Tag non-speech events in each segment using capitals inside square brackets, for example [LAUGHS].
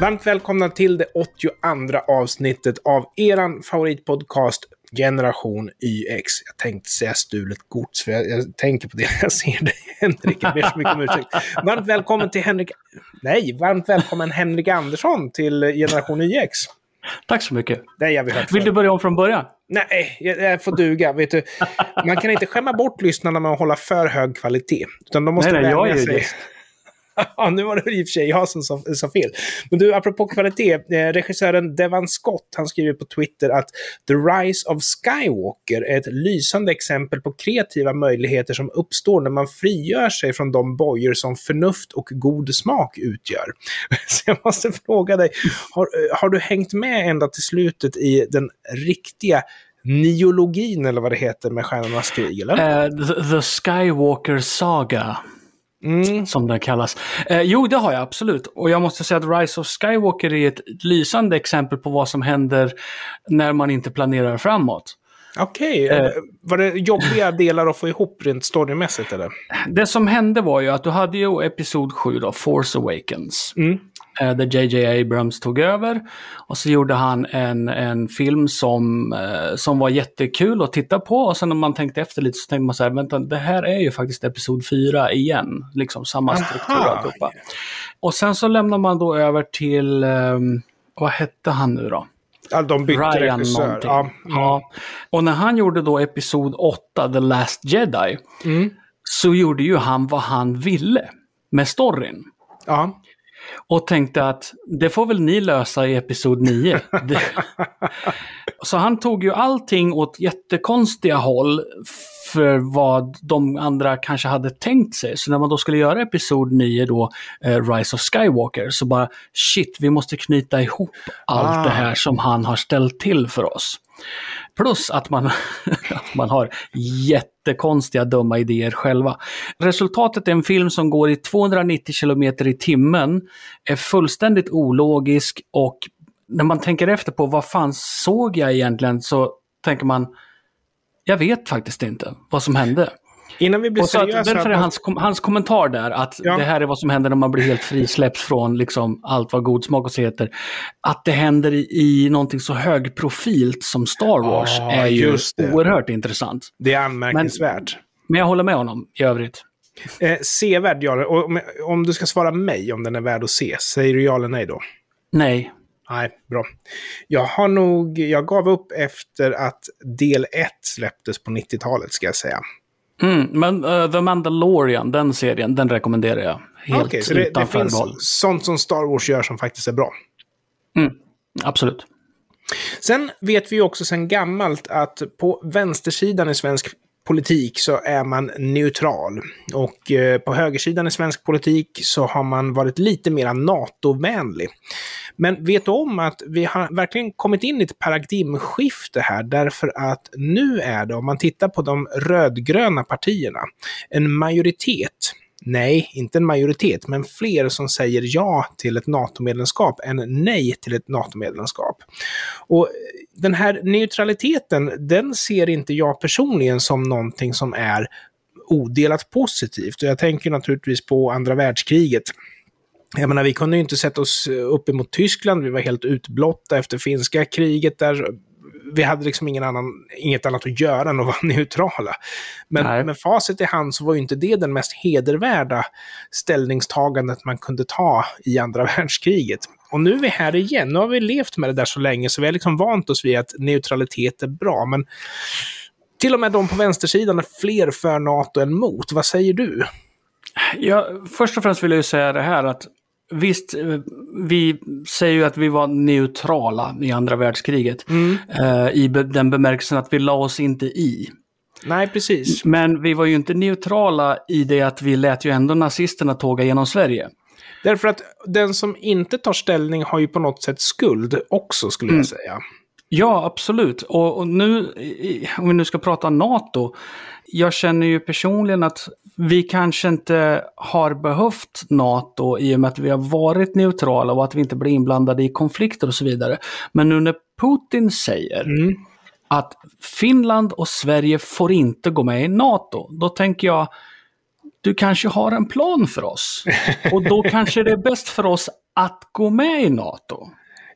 Varmt välkomna till det 82 avsnittet av eran favoritpodcast Generation YX. Jag tänkte säga stulet gods, för jag, jag tänker på det [LAUGHS] jag ser dig, Henrik. Jag ber så mycket om ursäkt. Varmt välkommen till Henrik... Nej, varmt välkommen Henrik Andersson till Generation YX. Tack så mycket. Det har vi hört Vill du börja om från början? Nej, jag, jag får duga. Vet du, man kan inte skämma bort lyssnarna med att hålla för hög kvalitet. Utan de måste nej, nej, jag är sig. gäst. [LAUGHS] Ja, nu var det i och för sig jag som sa, sa fel. Men du, apropå kvalitet. Eh, regissören Devan Scott, han skriver på Twitter att The Rise of Skywalker är ett lysande exempel på kreativa möjligheter som uppstår när man frigör sig från de bojor som förnuft och god smak utgör. [LAUGHS] Så jag måste fråga dig, har, eh, har du hängt med ända till slutet i den riktiga niologin, eller vad det heter, med Stjärnornas krig, eller? Uh, the, the Skywalker Saga. Mm. Som den kallas. Eh, jo, det har jag absolut. Och jag måste säga att Rise of Skywalker är ett lysande exempel på vad som händer när man inte planerar framåt. Okej, Eh. var det jobbiga [LAUGHS] delar att få ihop rent storymässigt eller? Det som hände var ju att du hade ju episod 7 då, Force Awakens. Mm. Eh, Där JJ Abrams tog över. Och så gjorde han en, en film som, eh, som var jättekul att titta på. Och sen när man tänkte efter lite så tänkte man så här, vänta, det här är ju faktiskt episod 4 igen. Liksom samma struktur alltihopa. Och sen så lämnar man då över till, eh, vad hette han nu då? Ja, de bytte Ryan regissör. Ja. Ja. Och när han gjorde då episod 8, The Last Jedi, Mm. så gjorde ju han vad han ville med storyn. ja. Och tänkte att det får väl ni lösa i episod 9. Det... Så han tog ju allting åt jättekonstiga håll för vad de andra kanske hade tänkt sig. Så när man då skulle göra episod 9 då, eh, Rise of Skywalker, så bara shit, vi måste knyta ihop allt Ah. det här som han har ställt till för oss. Plus att man, [LAUGHS] att man har jättekonstiga dumma idéer själva. Resultatet är en film som går i 290 km i timmen, är fullständigt ologisk och när man tänker efter på vad fan såg jag egentligen så tänker man jag vet faktiskt inte vad som hände. Innan vi blir Och så att, seriösa... därför är hans, hans kommentar där att Ja. det här är vad som händer när man blir helt frisläppt från liksom allt vad god smak och så heter. Att det händer i, i någonting så högprofilt som Star Wars Ja, är ju oerhört intressant. Det är anmärkningsvärt. Men jag håller med honom i övrigt. Eh, sevärd, ja. Om, om du ska svara mig om den är värd att se, säger du ja eller nej då? Nej. Nej, bra. Jag har nog... Jag gav upp efter att del 1 släpptes på 90-talet, ska jag säga. Mm, men uh, The Mandalorian, den serien, den rekommenderar jag. Helt Okej, så det, det finns sånt som Star Wars gör som faktiskt är bra. Mm, absolut. Sen vet vi också sedan gammalt att på vänstersidan i svensk politik så är man neutral. Och eh, på högersidan i svensk politik så har man varit lite mer NATO-vänlig. Men vet du om att vi har verkligen kommit in i ett paradigmskifte här därför att nu är det, om man tittar på de rödgröna partierna, en majoritet Nej, inte en majoritet, men fler som säger ja till ett NATO-medlemskap än nej till ett NATO-medlemskap. Och den här neutraliteten, den ser inte jag personligen som någonting som är odelat positivt. Och jag tänker naturligtvis på andra världskriget. Jag menar, vi kunde ju inte sätta oss upp emot Tyskland, vi var helt utblotta efter finska kriget där vi hade liksom ingen annan, inget annat att göra än att [LAUGHS] vara neutrala. Men Nej. med facit i hand så var ju inte det den mest hedervärda ställningstagandet man kunde ta i andra [LAUGHS] världskriget. Och nu är vi här igen. Nu har vi levt med det där så länge så vi har liksom vant oss vid att neutralitet är bra. Men till och med de på vänstersidan är fler för NATO än mot. Vad säger du? Ja, först och främst vill jag ju säga det här att visst, eh, vi säger ju att vi var neutrala i andra världskriget. Eh, I den bemärkelsen att vi la oss inte i. Nej, precis. Men vi var ju inte neutrala i det att vi lät ju ändå nazisterna tåga genom Sverige. Därför att den som inte tar ställning har ju på något sätt skuld också, skulle jag säga. Ja, absolut. Och, och nu, om vi nu ska prata NATO, jag känner ju personligen att vi kanske inte har behövt NATO i och med att vi har varit neutrala och att vi inte blir inblandade i konflikter och så vidare. Men nu när Putin säger Mm. att Finland och Sverige får inte gå med i NATO, då tänker jag du kanske har en plan för oss. [LAUGHS] Och då kanske det är bäst för oss att gå med i NATO?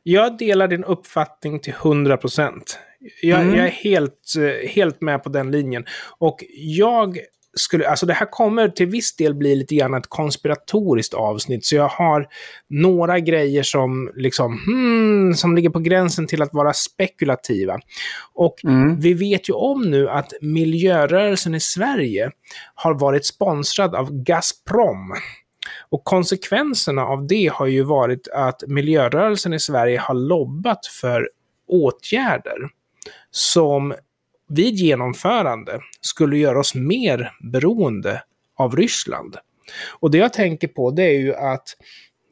Jag delar din uppfattning till 100 procent. Jag, mm. jag, är helt, eh, helt med på den linjen. Och jag skulle, alltså det här kommer till viss del bli lite grann ett konspiratoriskt avsnitt, så jag har några grejer som liksom, hmm, som ligger på gränsen till att vara spekulativa. Och mm. vi vet ju om nu att miljörörelsen i Sverige har varit sponsrad av Gazprom. Och konsekvenserna av det har ju varit att miljörörelsen i Sverige har lobbat för åtgärder som vid genomförande skulle göra oss mer beroende av Ryssland. Och det jag tänker på det är ju att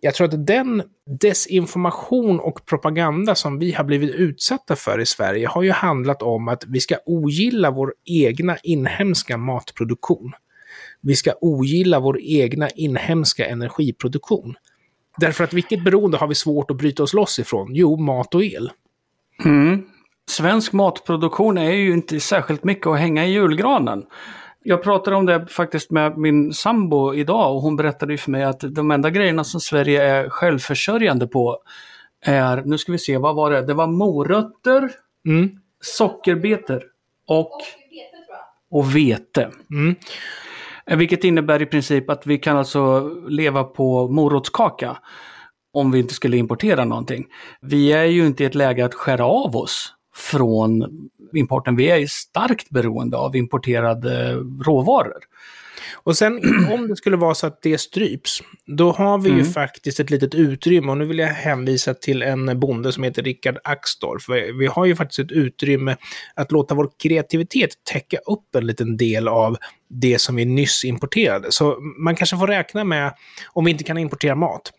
jag tror att den desinformation och propaganda som vi har blivit utsatta för i Sverige har ju handlat om att vi ska ogilla vår egna inhemska matproduktion. Vi ska ogilla vår egna inhemska energiproduktion. Därför att vilket beroende har vi svårt att bryta oss loss ifrån? Jo, mat och el. Mm svensk matproduktion är ju inte särskilt mycket att hänga i julgranen. Jag pratade om det faktiskt med min sambo idag och hon berättade för mig att de enda grejerna som Sverige är självförsörjande på är, nu ska vi se, vad var det? Det var morötter, mm. sockerbetor och, och vete. Mm. Vilket innebär i princip att vi kan alltså leva på morotskaka om vi inte skulle importera någonting. Vi är ju inte i ett läge att skära av oss från importen. Vi är starkt beroende av importerade råvaror. Och sen [CLEARS THROAT] om det skulle vara så att det stryps, då har vi mm. ju faktiskt ett litet utrymme. Och nu vill jag hänvisa till en bonde som heter Rickard Axdorff. Vi har ju faktiskt ett utrymme att låta vår kreativitet täcka upp en liten del av det som vi nyss importerade. Så man kanske får räkna med, om vi inte kan importera mat,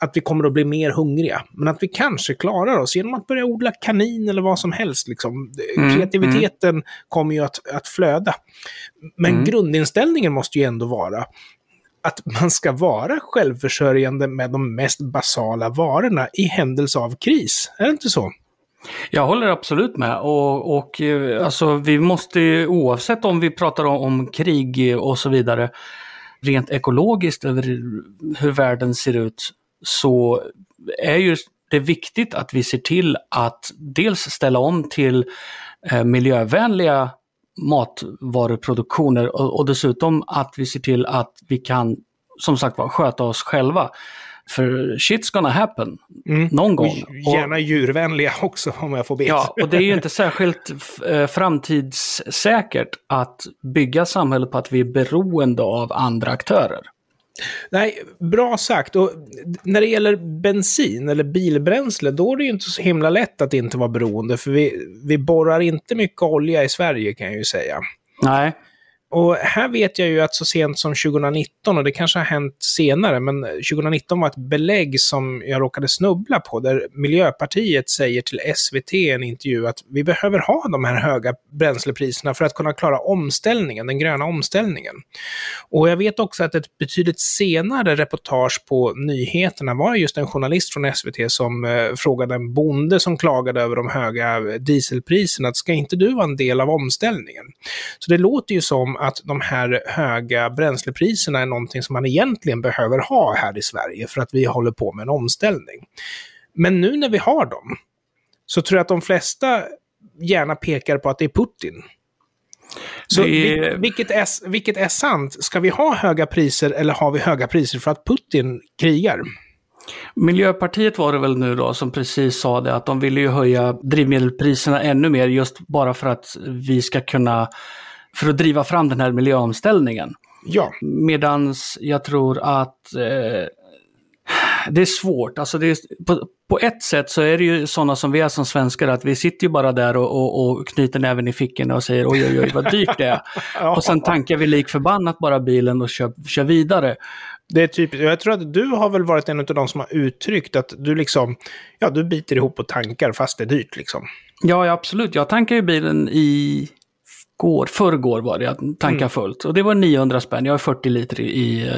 att vi kommer att bli mer hungriga. Men att vi kanske klarar oss genom att börja odla kanin eller vad som helst. Liksom. Mm, Kreativiteten mm. kommer ju att, att flöda. Men mm. grundinställningen måste ju ändå vara att man ska vara självförsörjande med de mest basala varorna i händelse av kris. Är det inte så? Jag håller absolut med. Och, och eh, alltså, vi måste oavsett om vi pratar om, om krig och så vidare, rent ekologiskt över hur världen ser ut, så är ju det viktigt att vi ser till att dels ställa om till eh, miljövänliga matvaruproduktioner och, dessutom att vi ser till att vi kan som sagt var sköta oss själva. För shit's gonna happen. Mm. Någon gång. Och gärna djurvänliga också om jag får be. Ja, och det är ju inte [LAUGHS] särskilt eh, framtidssäkert att bygga samhället på att vi är beroende av andra aktörer. Nej, bra sagt. Och när det gäller bensin eller bilbränsle, då är det ju inte så himla lätt att inte vara beroende. För vi, vi borrar inte mycket olja i Sverige kan jag ju säga. Nej. Och här vet jag ju att så sent som 2019, och det kanske har hänt senare, men 2019 var ett belägg som jag råkade snubbla på, där Miljöpartiet säger till SVT i en intervju att vi behöver ha de här höga bränslepriserna för att kunna klara omställningen, den gröna omställningen. Och jag vet också att ett betydligt senare reportage på nyheterna var just en journalist från SVT som eh, frågade en bonde som klagade över de höga eh, dieselpriserna, att ska inte du vara en del av omställningen? Så det låter ju som att de här höga bränslepriserna är någonting som man egentligen behöver ha här i Sverige för att vi håller på med en omställning. Men nu när vi har dem så tror jag att de flesta gärna pekar på att det är Putin. Så är... vilket, är, vilket är sant? Ska vi ha höga priser eller har vi höga priser för att Putin krigar? Miljöpartiet var det väl nu då som precis sa det att de ville ju höja drivmedelspriserna ännu mer just bara för att vi ska kunna för att driva fram den här miljöomställningen. Ja. Medans jag tror att eh, det är svårt. Alltså det är, på, på, ett sätt så är det ju sådana som vi är som svenskar, att vi sitter ju bara där och, och, och knyter näven i fickorna och säger oj, oj, oj, vad dyrt det är. [LAUGHS] ja. Och sen tankar vi lik förbannat bara bilen och kör, kör vidare. Det är typiskt. Jag tror att du har väl varit en av de som har uttryckt att du liksom, ja, du biter ihop och tankar fast det är dyrt liksom. Ja, ja absolut. Jag tankar ju bilen i går, förrgår var det, jag tankade mm. fullt. Och det var 900 spänn, jag har 40 liter i, i,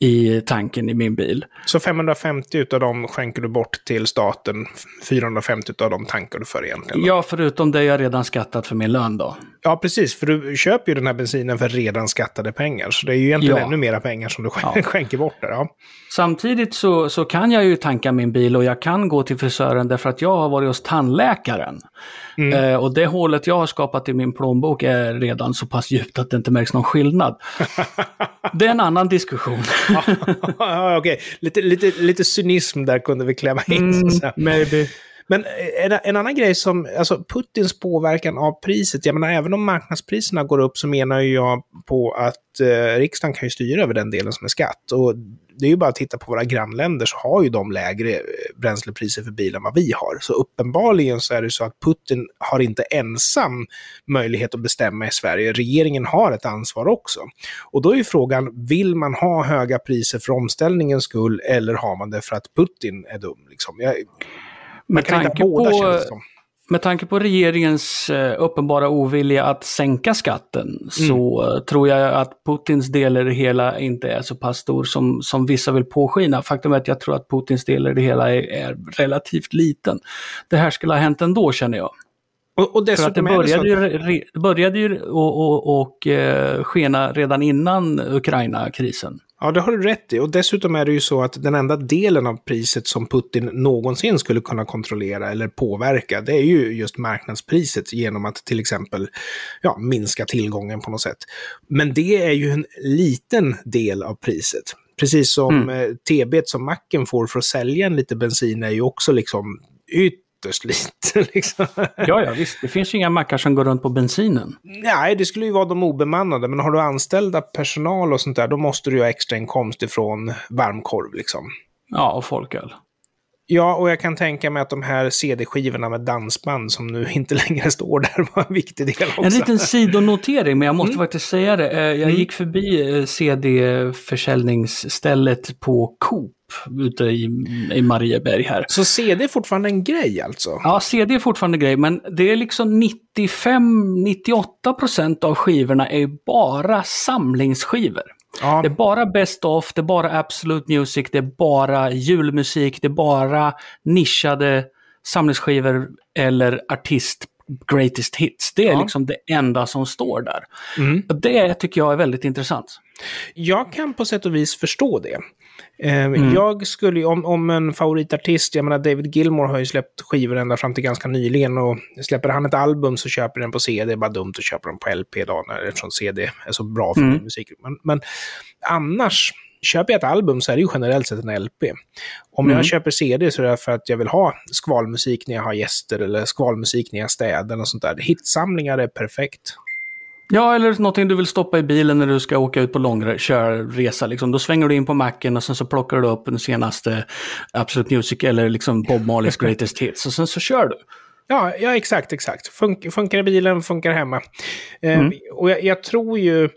i tanken i min bil. Så 550 utav dem skänker du bort till staten, 450 utav dem tankar du för egentligen? Ja, förutom det jag redan skattat för min lön då. Ja, precis. För du köper ju den här bensinen för redan skattade pengar. Så det är ju egentligen Ja. ännu mera pengar som du skän- Ja. [LAUGHS] skänker bort där. Ja. Samtidigt så, så kan jag ju tanka min bil och jag kan gå till frisören därför att jag har varit hos tandläkaren. Mm. Eh, och det hålet jag har skapat i min plånbok är redan så pass djupt att det inte märks någon skillnad. [LAUGHS] det är en annan diskussion. [LAUGHS] okej. Lite, lite, lite cynism där kunde vi klämma in. säga. maybe. Men eh, en, en annan grej som, alltså Putins påverkan av priset, jag menar även om marknadspriserna går upp så menar ju jag på att eh, riksdagen kan ju styra över den delen som är skatt. Och det är ju bara att titta på våra grannländer så har ju de lägre eh, bränslepriser för bilen än vad vi har. Så uppenbarligen så är det så att Putin har inte ensam möjlighet att bestämma i Sverige. Regeringen har ett ansvar också. Och då är ju frågan, vill man ha höga priser för omställningens skull eller har man det för att Putin är dum? Liksom? Jag, man Med kan inte tanke, ha båda på, känns det som. med tanke på regeringens eh, uppenbara ovilja att sänka skatten så Mm. eh, tror jag att Putins del i det hela inte är så pass stor som, som vissa vill påskina. Faktum är att jag tror att Putins del i det hela är, är relativt liten. Det här skulle ha hänt ändå känner jag. Och, och För att det så började ju, re- började ju och, och, och eh, skena redan innan Ukraina-krisen. Ja, det har du rätt i. Och dessutom är det ju så att den enda delen av priset som Putin någonsin skulle kunna kontrollera eller påverka, det är ju just marknadspriset genom att till exempel ja, minska tillgången på något sätt. Men det är ju en liten del av priset. Precis som mm. TB som macken får för att sälja en liter bensin är ju också liksom ytterst lite. [LAUGHS] Liksom. Ja, ja, visst. Det finns ju inga mackar som går runt på bensinen. Nej, det skulle ju vara de obemannade, men har du anställda personal och sånt där, då måste du ju ha extra inkomst ifrån varmkorv liksom. Ja, och folköl. Ja, och jag kan tänka mig att de här CD-skivorna med dansband som nu [LAUGHS] inte längre står där var en viktig del också. En liten [LAUGHS] sidonotering, men jag måste Mm. faktiskt säga det. Eh, Jag Mm. gick förbi eh, CD-försäljningsstället på Coop ute i, i Marieberg här. Så CD är fortfarande en grej alltså? Ja, CD är fortfarande grej, men det är liksom 95-98 procent av skivorna är bara samlingsskivor. Ja, Det är bara Best of, det är bara Absolute Music, det är bara julmusik, det är bara nischade samlingsskivor eller artist greatest hits. Det är Ja. liksom det enda som står där. mm. Det tycker jag är väldigt intressant. Jag kan på sätt och vis förstå det. Eh, Mm. Jag skulle om, om en favoritartist, jag menar David Gilmore har ju släppt skivor ända fram till ganska nyligen och släpper han ett album så köper den på CD, det är bara dumt att köpa den på LP idag eftersom CD är så bra för Mm. musik. Men, men annars, köper jag ett album så är det ju generellt sett en LP. Om Mm. jag köper CD så är det för att jag vill ha skvalmusik när jag har gäster eller skvalmusik när jag städar och sånt där. Hitsamlingar är perfekt. Ja, eller någonting du vill stoppa i bilen när du ska åka ut på långkörresa. Liksom. Då svänger du in på macken och sen så plockar du upp den senaste Absolute Music eller liksom Bob Marleys [LAUGHS] Greatest Hits och sen så kör du. Ja, ja exakt, exakt. Fun funkar i bilen, funkar hemma. Eh, Mm. Och jag, jag tror ju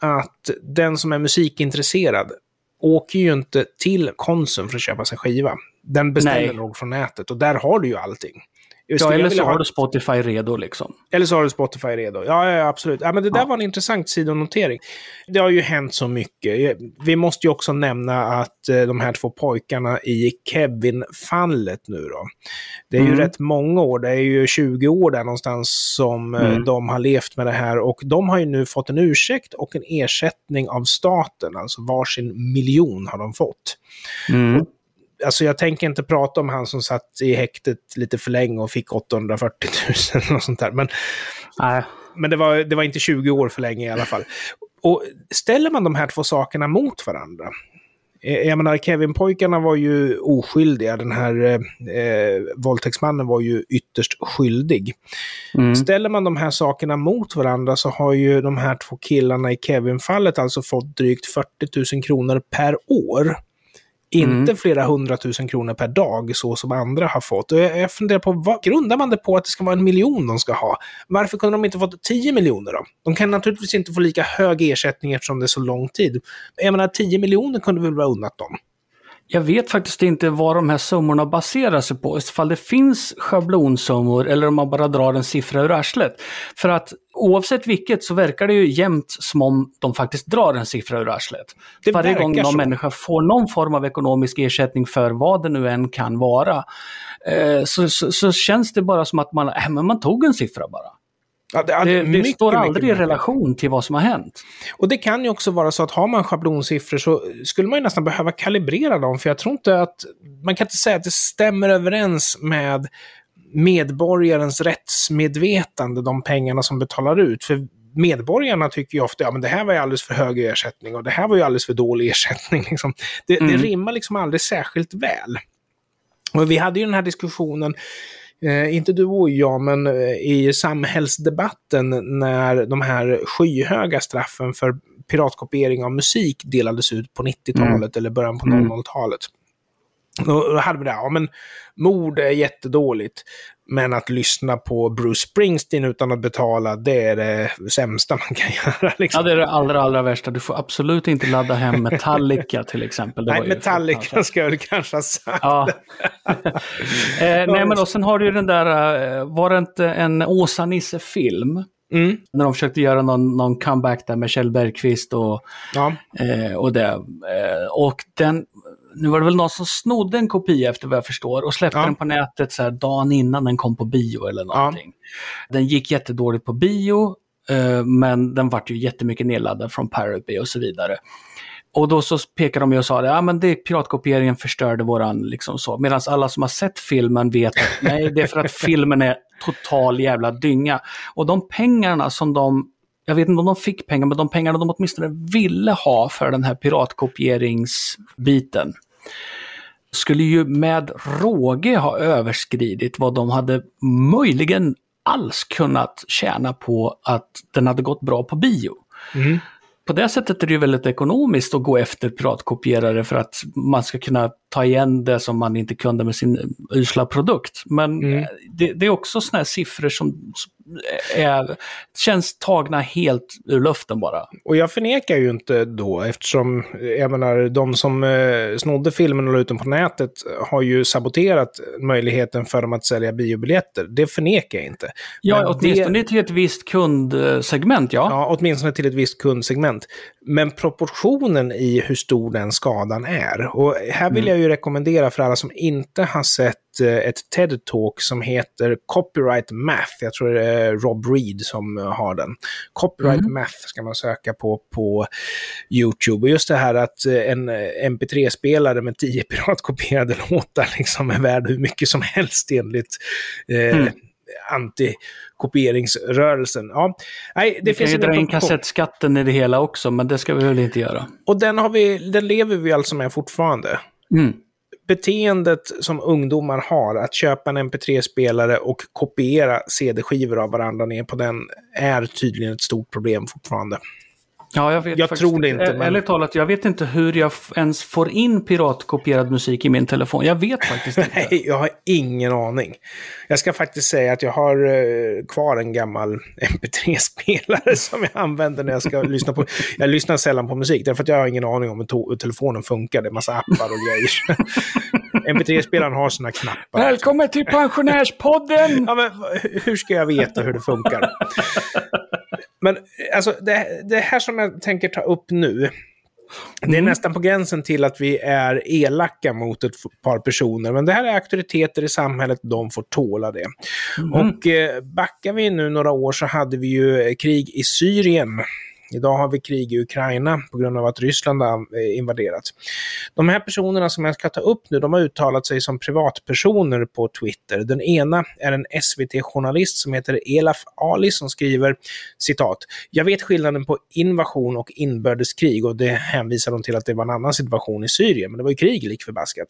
att den som är musikintresserad åker ju inte till Konsum för att köpa sig skiva. Den beställer nog från nätet och där har du ju allting. Ja, eller så ha- har du Spotify redo liksom. eller så har du Spotify redo. Ja, ja absolut. Ja, men det där Ja. var en intressant sidonotering. Det har ju hänt så mycket. Vi måste ju också nämna att eh, de här två pojkarna i Kevin-fallet nu då. Det är ju Mm. rätt många år, det är ju 20 år där någonstans som eh, Mm. de har levt med det här. Och de har ju nu fått en ursäkt och en ersättning av staten. Alltså varsin miljon har de fått. Mm. Alltså jag tänker inte prata om han som satt i häktet lite för länge och fick 840 000 och sånt där. Men Nej. men det var, det var inte 20 år för länge i alla fall. Och ställer man de här två sakerna mot varandra. eh, Jag menar, Kevin-pojkarna var ju oskyldiga. Den här eh, eh, våldtäktsmannen var ju ytterst skyldig. Mm. Ställer man de här sakerna mot varandra så har ju de här två killarna i Kevin-fallet alltså fått drygt 40 000 kronor per år. Inte Mm. flera hundratusen kronor per dag så som andra har fått. Och jag, jag funderar på, vad grundar man det på att det ska vara en miljon de ska ha? Varför kunde de inte fått 10 miljoner då? De kan naturligtvis inte få lika hög ersättning eftersom det är så lång tid. Jag menar, 10 miljoner kunde väl vara unnat dem? Jag vet faktiskt inte vad de här summorna baserar sig på. Ifall det finns schablonsummor eller om man bara drar en siffra ur arslet. För att oavsett vilket så verkar det ju jämt som om de faktiskt drar en siffra ur arslet. Det Varje gång någon så. människa får någon form av ekonomisk ersättning för vad det nu än kan vara. Eh, så, så, så känns det bara som att man, äh, men man tog en siffra bara. Ja, det, Det, det mycket, står mycket aldrig i märkligt. relation till vad som har hänt. Och det kan ju också vara så att har man schablonsiffror så skulle man ju nästan behöva kalibrera dem. För jag tror inte att, man kan inte säga att det stämmer överens med medborgarens rättsmedvetande, de pengarna som betalar ut. För medborgarna tycker ju ofta, ja men det här var ju alldeles för hög ersättning och det här var ju alldeles för dålig ersättning. [LAUGHS] Liksom. Det, det Mm. rimmar liksom aldrig särskilt väl. Och vi hade ju den här diskussionen, eh, inte du och jag, men eh, i samhällsdebatten när de här skyhöga straffen för piratkopiering av musik delades ut på 90-talet eller början på Mm. 00-talet. Då hade vi det, ja men mord är jättedåligt. Men att lyssna på Bruce Springsteen utan att betala, det är det sämsta man kan [LAUGHS] göra. Liksom. Ja, det är det allra, allra värsta. Du får absolut inte ladda hem Metallica till exempel. Det Nej, Metallica fruktansvärt. ska jag väl kanske ha sagt. Ja. [LAUGHS] eh, nej, men och sen har du ju den där, eh, var det inte en Åsa-Nisse-film? Mm, När de försökte göra någon, någon comeback där med Kjell Bergqvist och, ja. eh, och det. Eh, och den, nu var det väl någon som snodde en kopia efter vad jag förstår och släppte Ja. den på nätet så här dagen innan den kom på bio eller någonting. Den gick jättedåligt på bio, eh, men den vart ju jättemycket nedladdad från Pirate och så vidare. Och då så pekade de ju och sa att ja, men det, piratkopieringen förstörde våran liksom så. Medan alla som har sett filmen vet att [LAUGHS] nej, det är för att filmen är total jävla dynga. Och de pengarna som de, jag vet inte om de fick pengar, men de pengarna de åtminstone ville ha för den här piratkopieringsbiten skulle ju med råge ha överskridit vad de hade möjligen alls kunnat tjäna på att den hade gått bra på bio. Mm. På det sättet är det ju väldigt ekonomiskt att gå efter piratkopierare för att man ska kunna ta igen det som man inte kunde med sin usla produkt. Men Mm. eh, det, det är också sådana här siffror som är, känns tagna helt ur luften bara. Och jag förnekar ju inte då, eftersom jag menar, de som eh, snodde filmen och la ut den på nätet har ju saboterat möjligheten för dem att sälja biobiljetter. Det förnekar jag inte. Ja, Men åtminstone till ett visst kundsegment, ja. Ja, åtminstone till ett visst kundsegment. Men proportionen i hur stor den skadan är. Och här vill Mm. jag ju rekommendera för alla som inte har sett eh, ett TED-talk som heter Copyright Math. Jag tror det är Rob Reed som eh, har den. Copyright Mm. Math ska man söka på på YouTube. Och just det här att eh, en eh, MP3-spelare med tio [LAUGHS] piratkopierade låtar liksom är värd hur mycket som helst enligt eh, Mm. Antikopieringsrörelsen. Ja, nej, det Vi kan finns ju ingen dra in kassettskatten i det hela också, men det ska vi väl inte göra. Och den, har vi, den lever vi alltså med fortfarande. Mm. Beteendet som ungdomar har, att köpa en MP3-spelare och kopiera CD-skivor av varandra ner på den, är tydligen ett stort problem fortfarande. Ja, jag vet Jag faktiskt tror det inte, men- Ärligt talat, jag vet inte hur jag ens får in piratkopierad musik i min telefon. Jag vet faktiskt inte. [LAUGHS] Nej, jag har ingen aning. Jag ska faktiskt säga att jag har eh, kvar en gammal [LAUGHS] MP3-spelare [LAUGHS] som jag använder när jag ska lyssna på... Jag lyssnar sällan på musik, därför att jag har ingen aning om hur, telefonen funkar. Det är massa appar och grejer. MP3-spelaren har sina knappar. Välkommen till Pensionärspodden! Ja, men hur ska jag veta hur det funkar? Men alltså, det, det här som jag tänker ta upp nu, det är Mm. nästan på gränsen till att vi är elaka mot ett par personer. Men det här är auktoriteter i samhället, de får tåla det. Mm. Och eh, backar vi nu några år så hade vi ju krig i Syrien. Idag har vi krig i Ukraina på grund av att Ryssland har eh, invaderat. De här personerna som jag ska ta upp nu, de har uttalat sig som privatpersoner på Twitter. Den ena är en SVT-journalist som heter Elaf Ali som skriver citat. Jag vet skillnaden på invasion och inbördeskrig och det hänvisar de till att det var en annan situation i Syrien, men det var ju krig lik förbaskat.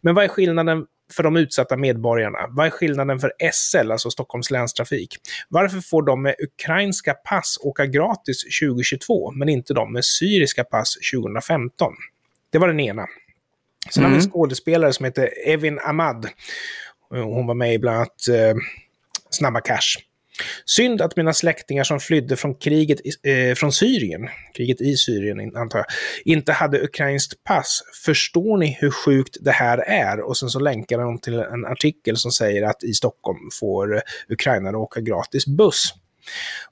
Men vad är skillnaden för de utsatta medborgarna? Vad är skillnaden för SL, alltså Stockholms länstrafik? Varför får de med ukrainska pass åka gratis 2022, men inte de med syriska pass 2015? Det var den ena. Sen har vi en Mm. skådespelare som heter Evin Ahmad. Hon var med i bland annat eh, Snabba Cash. Synd att mina släktingar som flydde från kriget eh, från Syrien, kriget i Syrien antar jag, inte hade ukrainskt pass. Förstår ni hur sjukt det här är? Och sen så länkar de till en artikel som säger att i Stockholm får ukrainare åka gratis buss.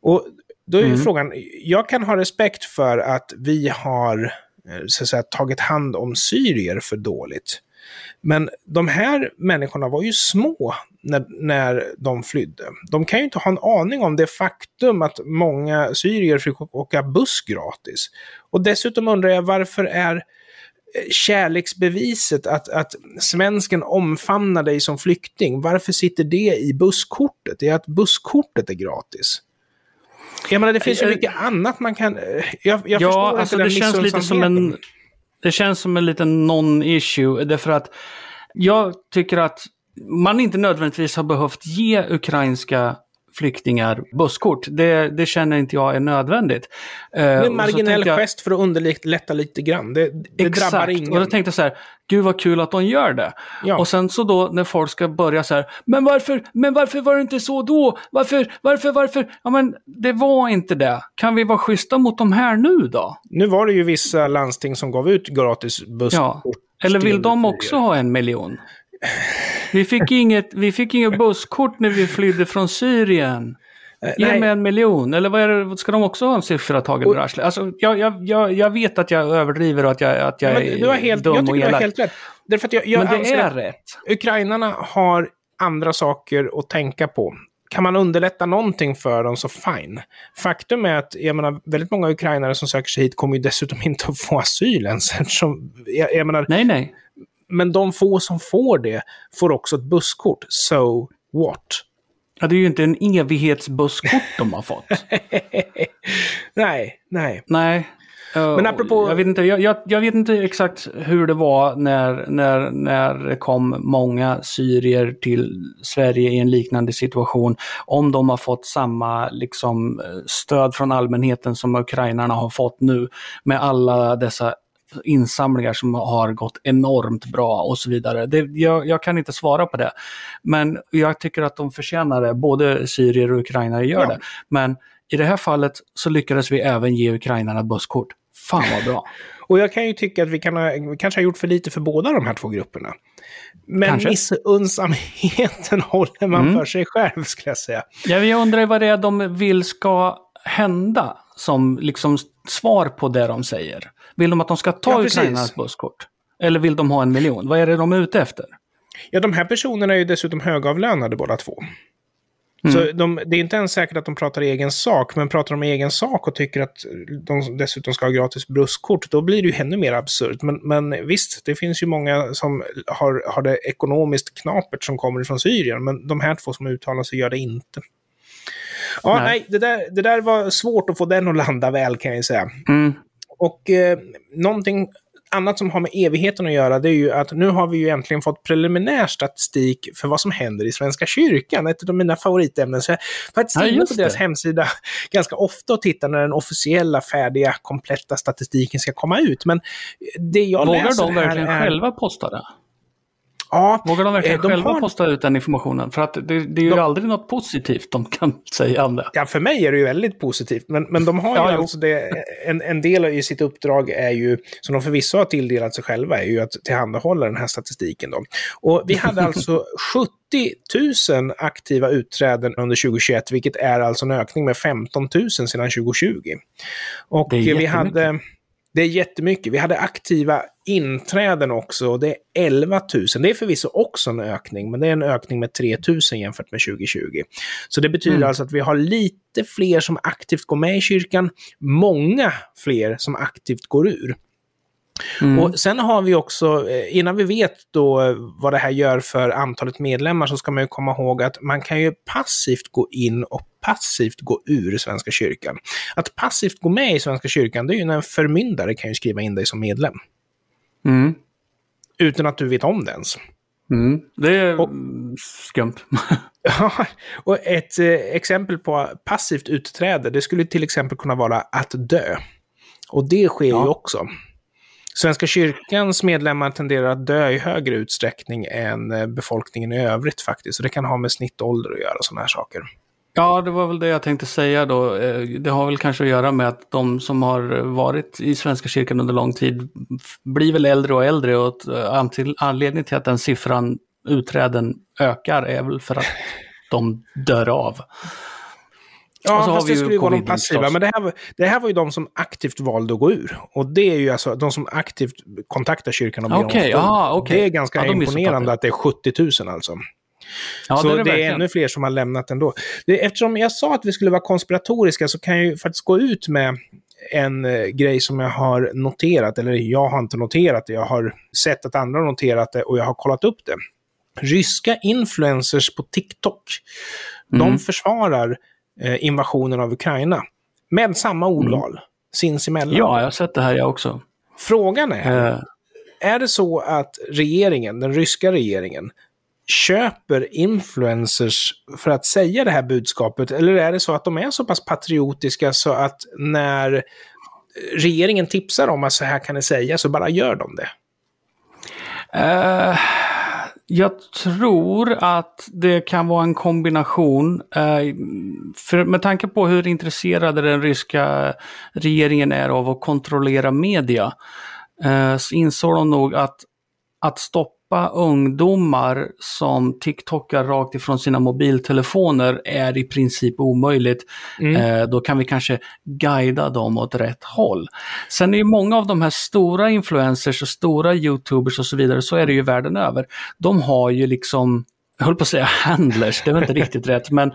Och då är ju mm. frågan, jag kan ha respekt för att vi har eh, så att säga, tagit hand om syrier för dåligt. Men de här människorna var ju små när, när de flydde. De kan ju inte ha en aning om det faktum att många syrier fick åka buss gratis. Och dessutom undrar jag varför är eh, kärleksbeviset att, att svensken omfamnar dig som flykting, varför sitter det i busskortet? Det är att busskortet är gratis. Jag menar, det finns ju mycket annat man kan... Jag, jag ja, förstår alltså det känns lite som en... Det känns som en liten non-issue, därför att jag tycker att man inte nödvändigtvis har behövt ge ukrainska flyktingar busskort. Det, det känner inte jag är nödvändigt. Det är en marginell jag, gest för att underlätta lite grann. Det, det exakt. drabbar ingen. och då tänkte jag så här, gud vad kul att de gör det. Ja. Och sen så då när folk ska börja så här, men varför, men varför var det inte så då? Varför, varför, varför? Ja men det var inte det. Kan vi vara schyssta mot de här nu då? Nu var det ju vissa landsting som gav ut gratis busskort. Ja. Eller vill de också ha en miljon? Vi fick inget, vi fick inget busskort när vi flydde från Syrien. Eh, Ge mig en miljon, eller vad är det, ska de också ha en siffra tagen ur arslet? Alltså, jag, jag, jag, jag vet att jag överdriver och att jag, att jag är du har helt, dum jag och elak. Du har helt rätt. Därför att jag, jag Men det är rätt. Ukrainarna har andra saker att tänka på. Kan man underlätta någonting för dem så fine. Faktum är att jag menar, väldigt många ukrainare som söker sig hit kommer ju dessutom inte att få asyl ens. jag, jag menar, nej, nej men de få som får det får också ett busskort. So what? Ja, det är ju inte en evighetsbusskort de har fått. [LAUGHS] nej, nej. Nej. Men apropå... Jag vet, inte, jag, jag, jag, vet inte exakt hur det var när, när, när det kom många syrier till Sverige i en liknande situation. Om de har fått samma liksom, stöd från allmänheten som ukrainarna har fått nu med alla dessa insamlingar som har gått enormt bra och så vidare. Det, jag, jag, kan inte svara på det. Men jag tycker att de förtjänar det, både syrier och ukrainare gör ja. det. Men i det här fallet så lyckades vi även ge ukrainarna busskort. Fan vad bra. [LAUGHS] och jag kan ju tycka att vi, kan ha, vi kanske har gjort för lite för båda de här två grupperna. Men missunnsamheten [LAUGHS] håller man mm. för sig själv, skulle jag säga. Ja, jag undrar vad det är de vill ska hända som liksom svar på det de säger. Vill de att de ska ta ja, Ukrainas busskort? Eller vill de ha en miljon? Vad är det de är ute efter? Ja, de här personerna är ju dessutom högavlönade båda två. Mm. Så de, det är inte ens säkert att de pratar i egen sak, men pratar de i egen sak och tycker att de dessutom ska ha gratis busskort, då blir det ju ännu mer absurt. Men, men visst, det finns ju många som har, har det ekonomiskt knapert som kommer från Syrien, men de här två som uttalar sig gör det inte. Ja, nej, nej det, där, det där var svårt att få den att landa väl kan jag säga. Mm. Och eh, någonting annat som har med evigheten att göra, det är ju att nu har vi ju äntligen fått preliminär statistik för vad som händer i Svenska kyrkan. Ett av mina favoritämnen. Så jag faktiskt ja, inne på deras hemsida [LAUGHS] ganska ofta och tittar när den officiella, färdiga, kompletta statistiken ska komma ut. Men det jag Vågar läser de verkligen är... själva posta det? Ja, Vågar de verkligen de själva har... posta ut den informationen? För att det, det är ju de... aldrig något positivt de kan [LAUGHS] säga om det. Ja, för mig är det ju väldigt positivt. Men, men de har ju ja, alltså det, en, en del i sitt uppdrag är ju, som de förvisso har tilldelat sig själva, är ju att tillhandahålla den här statistiken. Då. Och vi hade alltså [LAUGHS] 70 000 aktiva utträden under 2021, vilket är alltså en ökning med 15 000 sedan 2020. Och vi hade det är jättemycket. Vi hade aktiva inträden också och det är 11 000. Det är förvisso också en ökning, men det är en ökning med 3 000 jämfört med 2020. Så det betyder mm. alltså att vi har lite fler som aktivt går med i kyrkan, många fler som aktivt går ur. Mm. Och sen har vi också, eh, innan vi vet då eh, vad det här gör för antalet medlemmar, så ska man ju komma ihåg att man kan ju passivt gå in och passivt gå ur Svenska kyrkan. Att passivt gå med i Svenska kyrkan, det är ju när en förmyndare kan ju skriva in dig som medlem. Mm. Utan att du vet om det ens. Mm. Det är och, skumt. [LAUGHS] ja, och ett eh, exempel på passivt utträde, det skulle till exempel kunna vara att dö. Och det sker ja. ju också. Svenska kyrkans medlemmar tenderar att dö i högre utsträckning än eh, befolkningen i övrigt faktiskt. Så det kan ha med snittålder att göra, sådana här saker. Ja, det var väl det jag tänkte säga då. Eh, det har väl kanske att göra med att de som har varit i Svenska kyrkan under lång tid blir väl äldre och äldre och eh, anledningen till att den siffran utträden ökar är väl för att de dör av. Ja, fast det skulle ju vara de passiva. Men det här, det här var ju de som aktivt valde att gå ur. Och det är ju alltså de som aktivt kontaktar kyrkan och ber okay, om ah, okay. Det är ganska ja, imponerande att det är 70 000 alltså. Ja, så det är, det, det är ännu fler som har lämnat ändå. Det, eftersom jag sa att vi skulle vara konspiratoriska så kan jag ju faktiskt gå ut med en eh, grej som jag har noterat, eller jag har inte noterat det, jag har sett att andra har noterat det och jag har kollat upp det. Ryska influencers på TikTok, mm. de försvarar invasionen av Ukraina. Med samma ordval, mm. sinsemellan. Ja, jag har sett det här jag också. Frågan är, uh. är det så att regeringen, den ryska regeringen, köper influencers för att säga det här budskapet? Eller är det så att de är så pass patriotiska så att när regeringen tipsar om att så här kan det säga så bara gör de det? Uh, jag tror att det kan vara en kombination. Eh, för med tanke på hur intresserade den ryska eh, regeringen är av att kontrollera media eh, så insåg de nog att att stoppa stoppa ungdomar som TikTokar rakt ifrån sina mobiltelefoner är i princip omöjligt. Mm. Eh, då kan vi kanske guida dem åt rätt håll. Sen är ju många av de här stora influencers och stora YouTubers och så vidare, så är det ju världen över. De har ju liksom jag höll på att säga handlers, det var inte [LAUGHS] riktigt rätt, men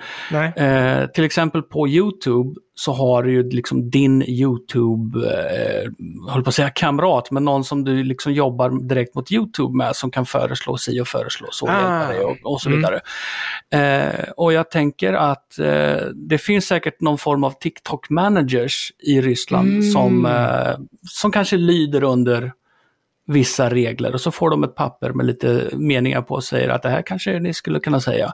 eh, till exempel på YouTube så har du ju liksom din YouTube, eh, höll på att säga kamrat, men någon som du liksom jobbar direkt mot YouTube med som kan föreslå si och föreslå så, ah. hjälpa dig och, och så mm. vidare. Eh, och jag tänker att eh, det finns säkert någon form av TikTok-managers i Ryssland mm. som, eh, som kanske lyder under vissa regler och så får de ett papper med lite meningar på och säger att det här kanske ni skulle kunna säga.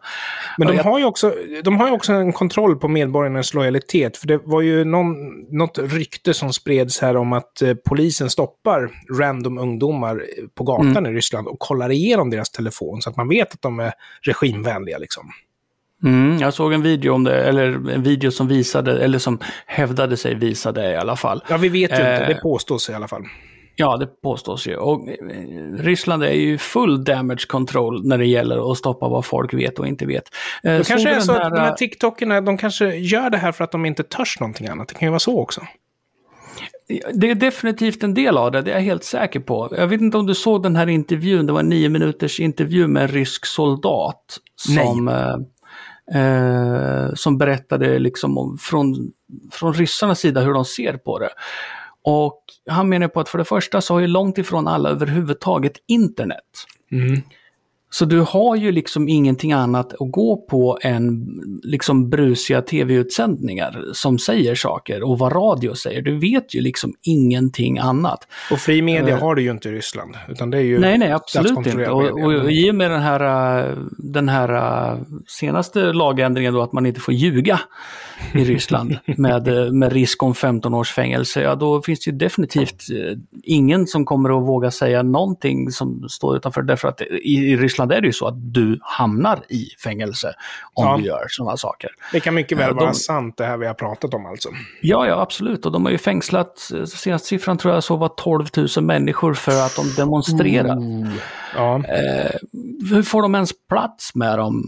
Men de, jag... har ju också, de har ju också en kontroll på medborgarnas lojalitet. För det var ju någon, något rykte som spreds här om att eh, polisen stoppar random ungdomar på gatan mm. i Ryssland och kollar igenom deras telefon så att man vet att de är regimvänliga liksom. Mm, jag såg en video om det, eller en video som visade, eller som hävdade sig visa det i alla fall. Ja, vi vet ju eh, inte, det påstås i alla fall. Ja, det påstås ju. Och eh, Ryssland är ju full damage control när det gäller att stoppa vad folk vet och inte vet. Eh, det kanske är så här... att de här TikTokerna, de kanske gör det här för att de inte törs någonting annat. Det kan ju vara så också. Det är definitivt en del av det, det är jag helt säker på. Jag vet inte om du såg den här intervjun, det var en nio minuters intervju med en rysk soldat. Som, eh, eh, som berättade liksom om, från, från ryssarnas sida hur de ser på det. Och han menar på att för det första så har ju långt ifrån alla överhuvudtaget internet. Mm. Så du har ju liksom ingenting annat att gå på än liksom brusiga tv-utsändningar som säger saker och vad radio säger. Du vet ju liksom ingenting annat. Och fri media uh, har du ju inte i Ryssland. Utan det är ju nej, nej, absolut inte. Och, och, och i och med den här, den här senaste lagändringen då att man inte får ljuga i Ryssland [LAUGHS] med, med risk om 15 års fängelse, ja då finns det ju definitivt eh, ingen som kommer att våga säga någonting som står utanför. Därför att i Ryssland är det ju så att du hamnar i fängelse om ja. du gör sådana saker. Det kan mycket väl vara sant det här vi har pratat om alltså. Ja, ja absolut. Och de har ju fängslat, eh, senaste siffran tror jag så var 12 000 människor för att de demonstrerar. Mm. Ja. Eh, hur får de ens plats med dem?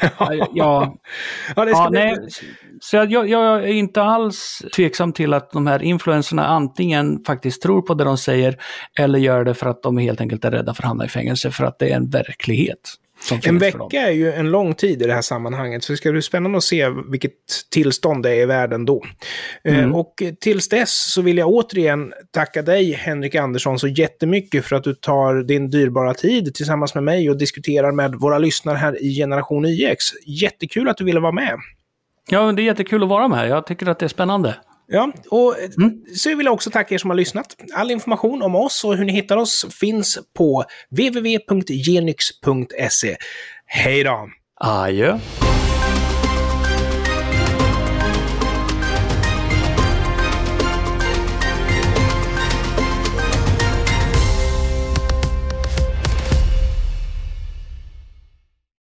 [LAUGHS] ja, ja, ja nej, så jag, jag, jag, är inte alls tveksam till att de här influenserna antingen faktiskt tror på det de säger eller gör det för att de helt enkelt är rädda för att hamna i fängelse för att det är en verklighet. En vecka är ju en lång tid i det här sammanhanget, så det ska bli spännande att se vilket tillstånd det är i världen då. Eh, mm. Och tills dess så vill jag återigen tacka dig, Henrik Andersson, så jättemycket för att du tar din dyrbara tid tillsammans med mig och diskuterar med våra lyssnare här i Generation YX. Jättekul att du ville vara med. Ja, det är jättekul att vara med. Jag tycker att det är spännande. Ja, och mm. så vill jag också tacka er som har lyssnat. All information om oss och hur ni hittar oss finns på www.genyx.se. Hej då! Adjö!